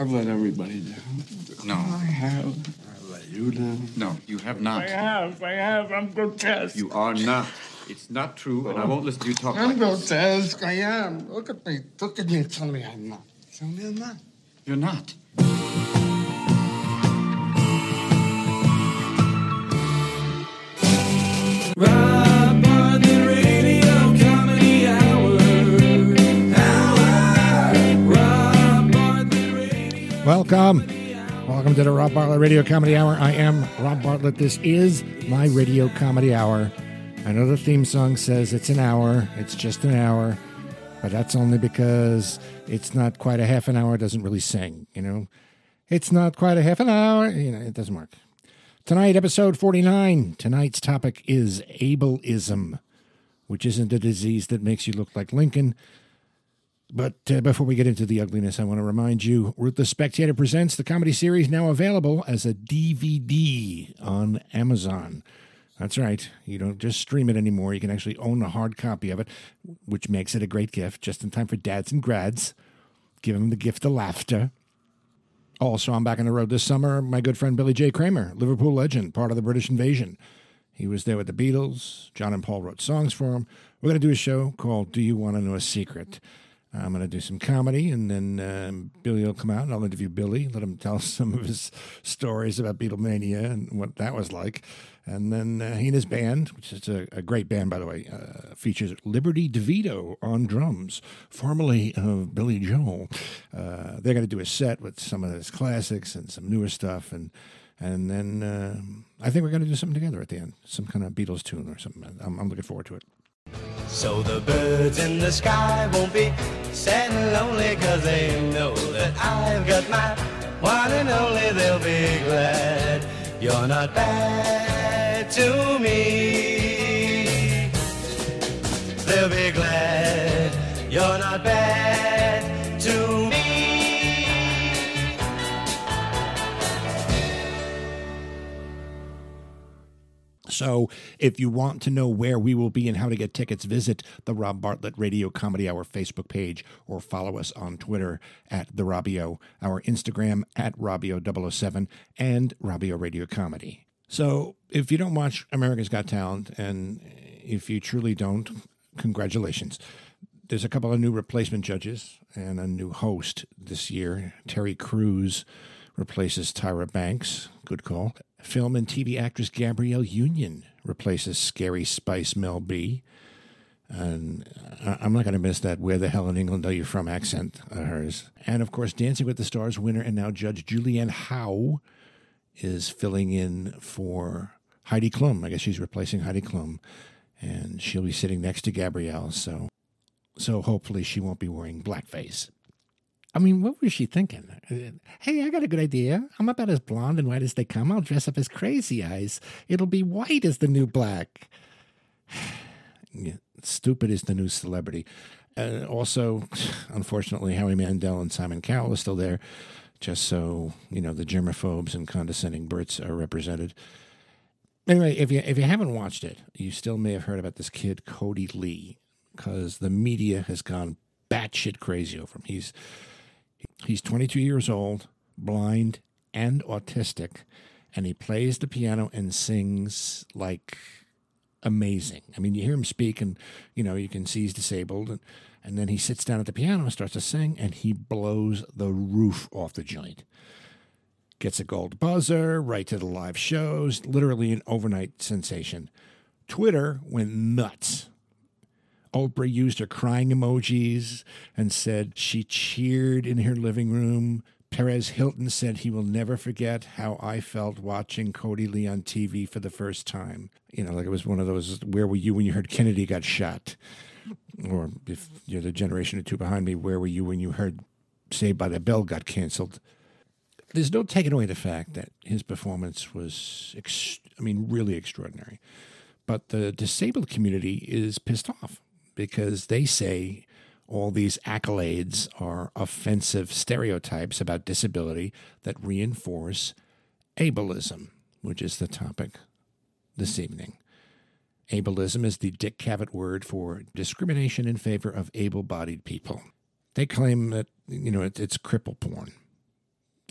I've let everybody down. No. I have. I let you down. No, you have not. I have. I have. I'm grotesque. You are not. It's not true, and I won't listen to you talk I'm like this. grotesque. I am. Look at me. Look at me. Tell me I'm not. Tell me I'm not. You're not. Welcome. Welcome to the Rob Bartlett Radio Comedy Hour. I am Rob Bartlett. This is my Radio Comedy Hour. I know the theme song says it's an hour, it's just an hour, but that's only because it's not quite a half an hour, it doesn't really sing, you know? It's not quite a half an hour, you know, it doesn't work. Tonight, episode 49. Tonight's topic is ableism, which isn't a disease that makes you look like Lincoln. But uh, before we get into the ugliness, I want to remind you Ruthless Spectator presents the comedy series now available as a DVD on Amazon. That's right. You don't just stream it anymore. You can actually own a hard copy of it, which makes it a great gift just in time for dads and grads. Give them the gift of laughter. Also, I'm back on the road this summer. My good friend Billy J. Kramer, Liverpool legend, part of the British invasion. He was there with the Beatles. John and Paul wrote songs for him. We're going to do a show called Do You Want to Know a Secret? I'm going to do some comedy, and then um, Billy will come out, and I'll interview Billy, let him tell some of his stories about Beatlemania and what that was like. And then uh, he and his band, which is a, a great band, by the way, uh, features Liberty DeVitto on drums, formerly of Billy Joel. Uh, they're going to do a set with some of his classics and some newer stuff, and and then uh, I think we're going to do something together at the end, some kind of Beatles tune or something. I'm, I'm looking forward to it. So the birds in the sky won't be sad and lonely cause they know that I've got my one and only they'll be glad you're not bad to me. They'll be glad you're not bad So, if you want to know where we will be and how to get tickets, visit the Rob Bartlett Radio Comedy Hour Facebook page or follow us on Twitter at the Robbio, our Instagram at Robbio007, and Robbio Radio Comedy. So, if you don't watch America's Got Talent, and if you truly don't, congratulations. There's a couple of new replacement judges and a new host this year. Terry Crews replaces Tyra Banks. Good call. Film and TV actress Gabrielle Union replaces Scary Spice Mel B. And I- I'm not going to miss that "Where the hell in England are you from?" accent of hers. And of course, Dancing with the Stars winner and now Judge Julianne Hough is filling in for Heidi Klum. I guess she's replacing Heidi Klum, and she'll be sitting next to Gabrielle. So, so hopefully she won't be wearing blackface. I mean, what was she thinking? Hey, I got a good idea. I'm about as blonde and white as they come. I'll dress up as Crazy Eyes. It'll be white as the new black. stupid is the new celebrity. Uh, also, unfortunately, Howie Mandel and Simon Cowell are still there, just so you know the germaphobes and condescending Brits are represented. Anyway, if you if you haven't watched it, you still may have heard about this kid Kodi Lee, because the media has gone batshit crazy over him. He's He's 22 years old, blind and autistic, and he plays the piano and sings like amazing. I mean, you hear him speak, and you know you can see he's disabled, and and then he sits down at the piano and starts to sing, and he blows the roof off the joint. Gets a gold buzzer, right to the live shows, literally an overnight sensation. Twitter went nuts. Oprah used her crying emojis and said she cheered in her living room. Perez Hilton said he will never forget how I felt watching Kodi Lee on TV for the first time. You know, like it was one of those, where were you when you heard Kennedy got shot? Or if you're the generation or two behind me, where were you when you heard Saved by the Bell got canceled? There's no taking away the fact that his performance was, ex- I mean, really extraordinary. But the disabled community is pissed off because they say all these accolades are offensive stereotypes about disability that reinforce ableism, which is the topic this evening. Ableism is the Dick Cavett word for discrimination in favor of able bodied people. They claim that, you know, it, it's cripple porn.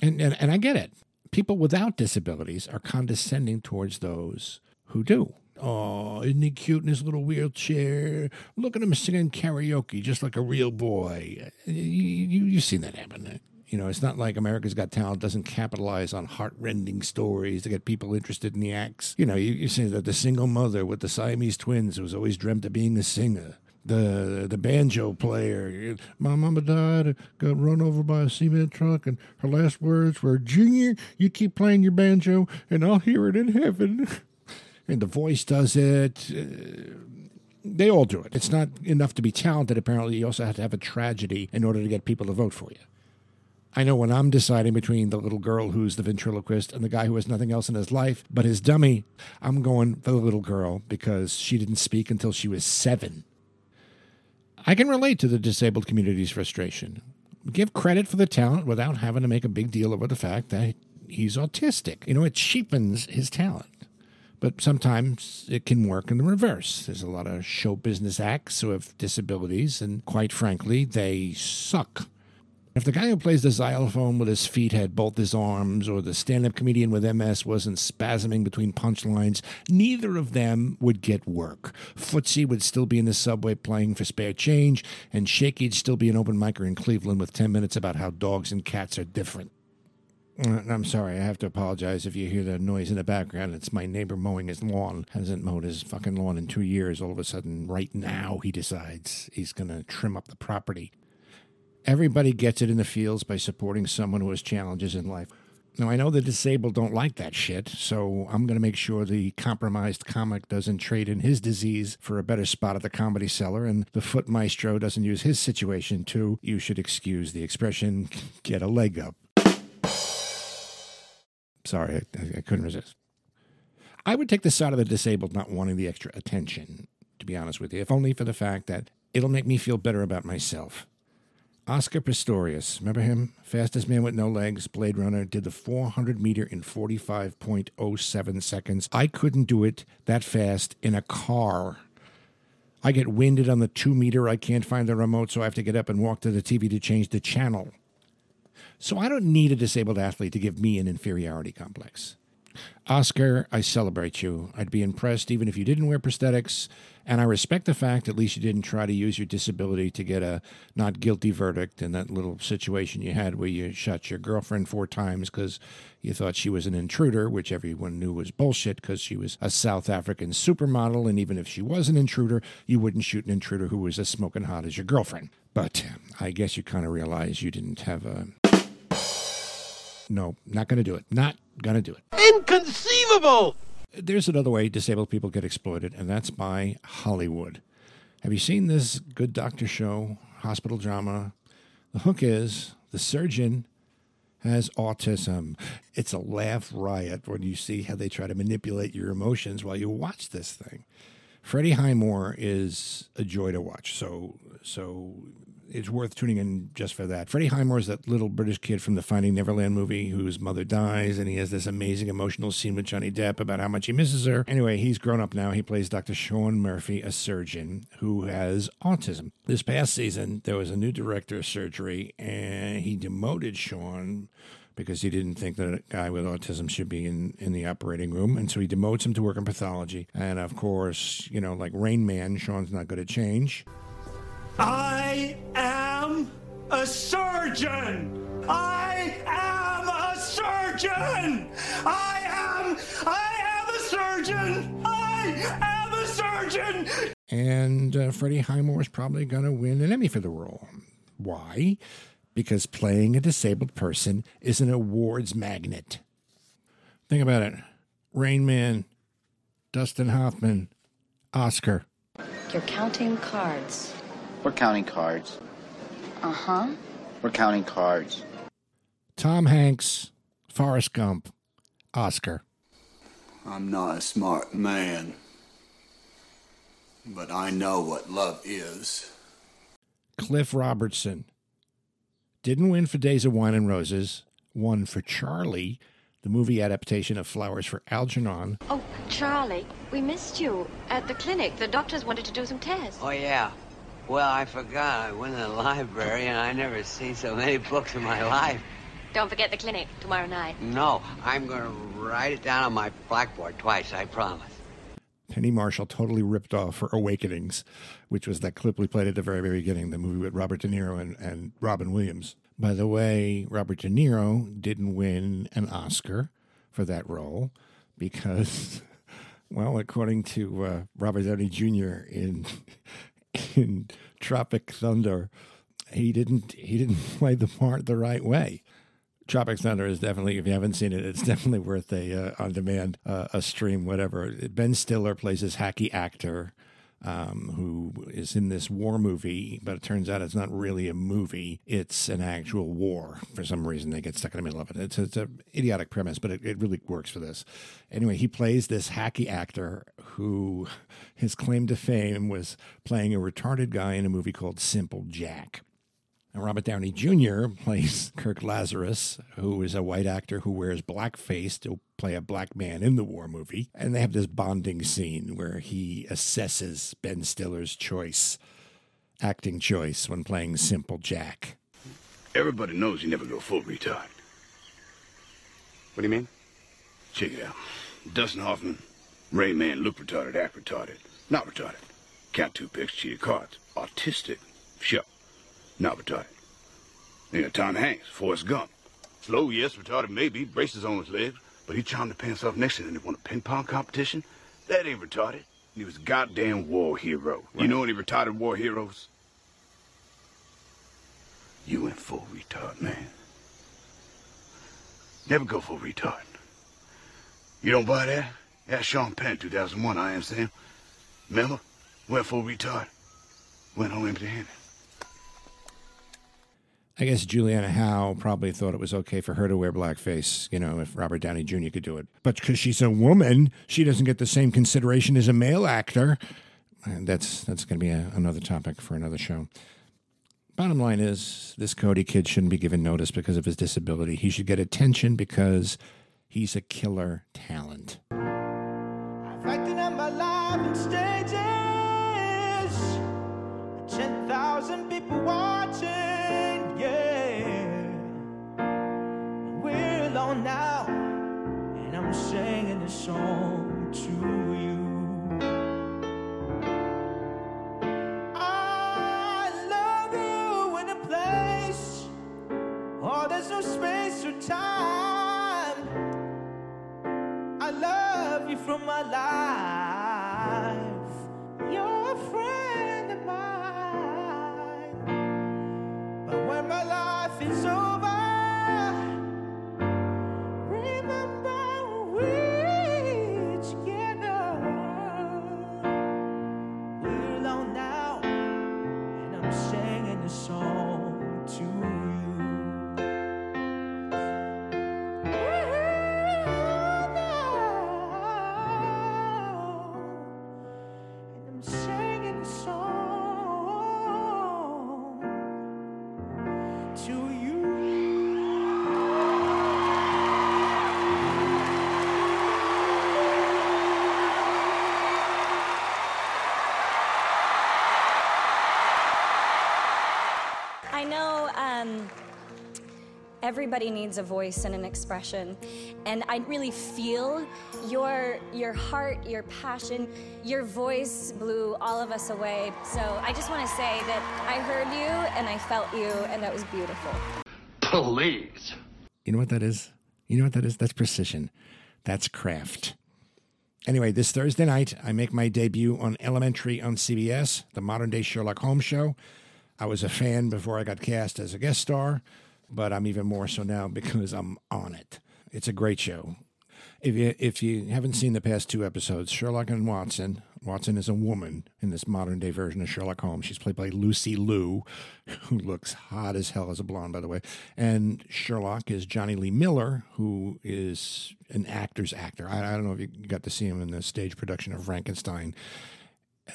And, and, and I get it. People without disabilities are condescending towards those who do. Oh, isn't he cute in his little wheelchair? Look at him singing karaoke just like a real boy. You, you, you've seen that happen. You know, it's not like America's Got Talent doesn't capitalize on heartrending stories to get people interested in the acts. You know, you, you say that the single mother with the Siamese twins who was always dreamt of being a singer. The the banjo player. My mama died, got run over by a cement truck, and her last words were, Junior, you keep playing your banjo, and I'll hear it in heaven. and the voice does it. Uh, they all do it. It's not enough to be talented, apparently. You also have to have a tragedy in order to get people to vote for you. I know when I'm deciding between the little girl who's the ventriloquist and the guy who has nothing else in his life but his dummy, I'm going for the little girl because she didn't speak until she was seven. I can relate to the disabled community's frustration. Give credit for the talent without having to make a big deal over the fact that he's autistic. You know, it cheapens his talent. But sometimes it can work in the reverse. There's a lot of show business acts who have disabilities, and quite frankly, they suck. If the guy who plays the xylophone with his feet had both his arms, or the stand up comedian with MS wasn't spasming between punchlines, neither of them would get work. Footsie would still be in the subway playing for spare change, and Shakey'd still be an open micer in Cleveland with 10 minutes about how dogs and cats are different. Uh, I'm sorry, I have to apologize if you hear the noise in the background. It's my neighbor mowing his lawn. Hasn't mowed his fucking lawn in two years. All of a sudden, right now, he decides he's going to trim up the property. Everybody gets it in the fields by supporting someone who has challenges in life. Now, I know the disabled don't like that shit, so I'm going to make sure the compromised comic doesn't trade in his disease for a better spot at the comedy cellar, and the foot maestro doesn't use his situation to, you should excuse the expression, get a leg up. Sorry, I, I couldn't resist. I would take the side of the disabled not wanting the extra attention, to be honest with you, if only for the fact that it'll make me feel better about myself. Oscar Pistorius, remember him? Fastest man with no legs, Blade Runner, did the 400 meter in 45.07 seconds. I couldn't do it that fast in a car. I get winded on the two meter. I can't find the remote, so I have to get up and walk to the TV to change the channel. So I don't need a disabled athlete to give me an inferiority complex. Oscar, I celebrate you. I'd be impressed even if you didn't wear prosthetics, and I respect the fact at least you didn't try to use your disability to get a not guilty verdict in that little situation you had where you shot your girlfriend four times because you thought she was an intruder, which everyone knew was bullshit because she was a South African supermodel, and even if she was an intruder, you wouldn't shoot an intruder who was as smoking hot as your girlfriend. But I guess you kind of realize you didn't have a. No, not going to do it. Not going to do it. Inconceivable! There's another way disabled people get exploited, and that's by Hollywood. Have you seen this Good Doctor show, hospital drama? The hook is the surgeon has autism. It's a laugh riot when you see how they try to manipulate your emotions while you watch this thing. Freddie Highmore is a joy to watch, so so it's worth tuning in just for that. Freddie Highmore is that little British kid from the Finding Neverland movie whose mother dies, and he has this amazing emotional scene with Johnny Depp about how much he misses her. Anyway, he's grown up now. He plays Dr. Sean Murphy, a surgeon who has autism. This past season, there was a new director of surgery, and he demoted Sean because he didn't think that a guy with autism should be in, in the operating room. And so he demotes him to work in pathology. And of course, you know, like Rain Man, Sean's not good at change. I am a surgeon! I am a surgeon! I am, I am a surgeon! I am a surgeon! And uh, Freddie Highmore is probably going to win an Emmy for the role. Why? Because playing a disabled person is an awards magnet. Think about it Rain Man, Dustin Hoffman, Oscar. You're counting cards. We're counting cards. Uh huh. We're counting cards. Tom Hanks, Forrest Gump, Oscar. I'm not a smart man, but I know what love is. Cliff Robertson. Didn't win for Days of Wine and Roses, won for Charly, the movie adaptation of Flowers for Algernon. Oh, Charlie, we missed you at the clinic. The doctors wanted to do some tests. Oh, yeah. Well, I forgot. I went to the library and I never seen so many books in my life. Don't forget the clinic tomorrow night. No, I'm going to write it down on my blackboard twice, I promise. Penny Marshall totally ripped off her Awakenings, which was that clip we played at the very, very beginning, the movie with Robert De Niro and, and Robin Williams. By the way, Robert De Niro didn't win an Oscar for that role because, well, according to uh, Robert Downey Jr. in in Tropic Thunder, he didn't he didn't play the part the right way. Tropic Thunder is definitely, if you haven't seen it, it's definitely worth a uh, on demand, uh, a stream, whatever. Ben Stiller plays this hacky actor um, who is in this war movie, but it turns out it's not really a movie. It's an actual war. For some reason, they get stuck in the middle of it. It's, it's an idiotic premise, but it, it really works for this. Anyway, he plays this hacky actor who his claim to fame was playing a retarded guy in a movie called Simple Jack. And Robert Downey Jr. plays Kirk Lazarus, who is a white actor who wears blackface to play a black man in the war movie. And they have this bonding scene where he assesses Ben Stiller's choice, acting choice, when playing Simple Jack. Everybody knows you never go full retard. What do you mean? Check it out. Dustin Hoffman, Rain Man, look retarded, act retarded. Not retarded. Count two picks, cheated cards. Autistic. Sure. Not retarded. Got Tom Hanks, Forrest Gump. Slow, yes, retarded maybe, braces on his legs, but he charmed the pants off Nixon and won a ping pong competition. That ain't retarded. He was a goddamn war hero. You know any retarded war heroes? You went full retard, man. Never go full retard. You don't buy that? Ask Sean Penn, 2001, I am Sam. Remember? Went full retard. Went home empty handed. I guess Julianne Hough probably thought it was okay for her to wear blackface, you know, if Robert Downey Jr. could do it. But because she's a woman, she doesn't get the same consideration as a male actor. And that's that's going to be a, another topic for another show. Bottom line is, this Kodi kid shouldn't be given notice because of his disability. He should get attention because he's a killer talent. Stages. Ten thousand people watching, song to you. I love you in a place, oh, there's no space or time. I love you from my life. Everybody needs a voice and an expression, and I really feel your your heart, your passion, your voice blew all of us away. So I just want to say that I heard you and I felt you, and that was beautiful. Please. You know what that is? You know what that is? That's precision. That's craft. Anyway, this Thursday night, I make my debut on Elementary on CBS, the modern day Sherlock Holmes show. I was a fan before I got cast as a guest star, but I'm even more so now because I'm on it. It's a great show. If you if you haven't seen the past two episodes, Sherlock and Watson, Watson is a woman in this modern day version of Sherlock Holmes. She's played by Lucy Liu, who looks hot as hell as a blonde, by the way. And Sherlock is Jonny Lee Miller, who is an actor's actor. I, I don't know if you got to see him in the stage production of Frankenstein.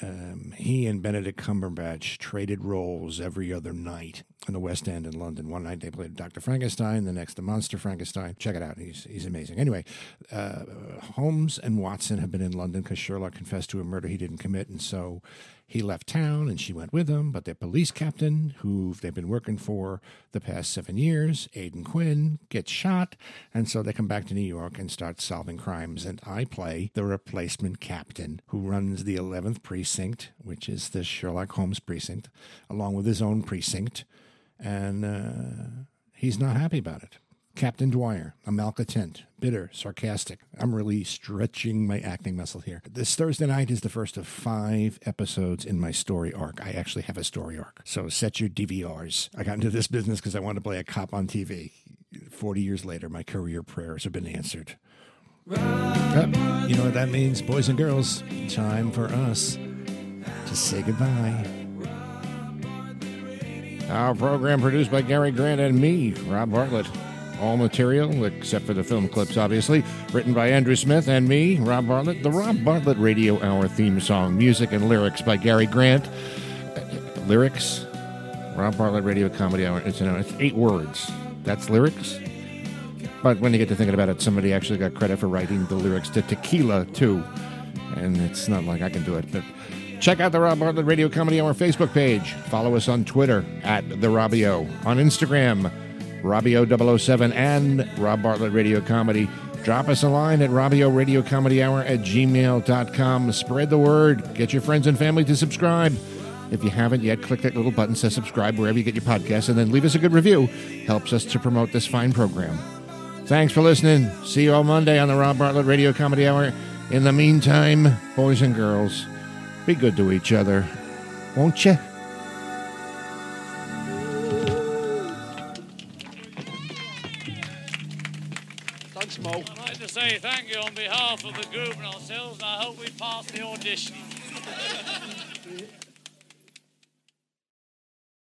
Um, he and Benedict Cumberbatch traded roles every other night in the West End in London. One night they played Dr. Frankenstein, the next the Monster Frankenstein. Check it out; he's he's amazing. Anyway, uh, Holmes and Watson have been in London because Sherlock confessed to a murder he didn't commit, and so he left town and she went with him, but their police captain, who they've been working for the past seven years, Aidan Quinn, gets shot. And so they come back to New York and start solving crimes. And I play the replacement captain who runs the 11th precinct, which is the Sherlock Holmes precinct, along with his own precinct. And uh, he's not happy about it. Captain Dwyer, a malcontent, bitter, sarcastic. I'm really stretching my acting muscle here. This Thursday night is the first of five episodes in my story arc. I actually have a story arc. So set your DVRs. I got into this business because I wanted to play a cop on TV. 40 years later, my career prayers have been answered. You know what that means, boys and girls? Time for us to say goodbye. Our program produced by Gary Grant and me, Rob Bartlett. All material, except for the film clips, obviously, written by Andrew Smith and me, Rob Bartlett. The Rob Bartlett Radio Hour theme song, music and lyrics by Gary Grant. Lyrics? Rob Bartlett Radio Comedy Hour. It's, you know, it's eight words. That's lyrics? But when you get to thinking about it, somebody actually got credit for writing the lyrics to Tequila, too. And it's not like I can do it, but check out the Rob Bartlett Radio Comedy Hour Facebook page. Follow us on Twitter at The Robbio. On Instagram, Robbio007 and Rob Bartlett Radio Comedy. Drop us a line at Robbio Radio Comedy Hour at gmail.com. Spread the word. Get your friends and family to subscribe. If you haven't yet, click that little button, says subscribe wherever you get your podcasts, and then leave us a good review. Helps us to promote this fine program. Thanks for listening. See you all Monday on the Rob Bartlett Radio Comedy Hour. In the meantime, boys and girls, be good to each other, won't you?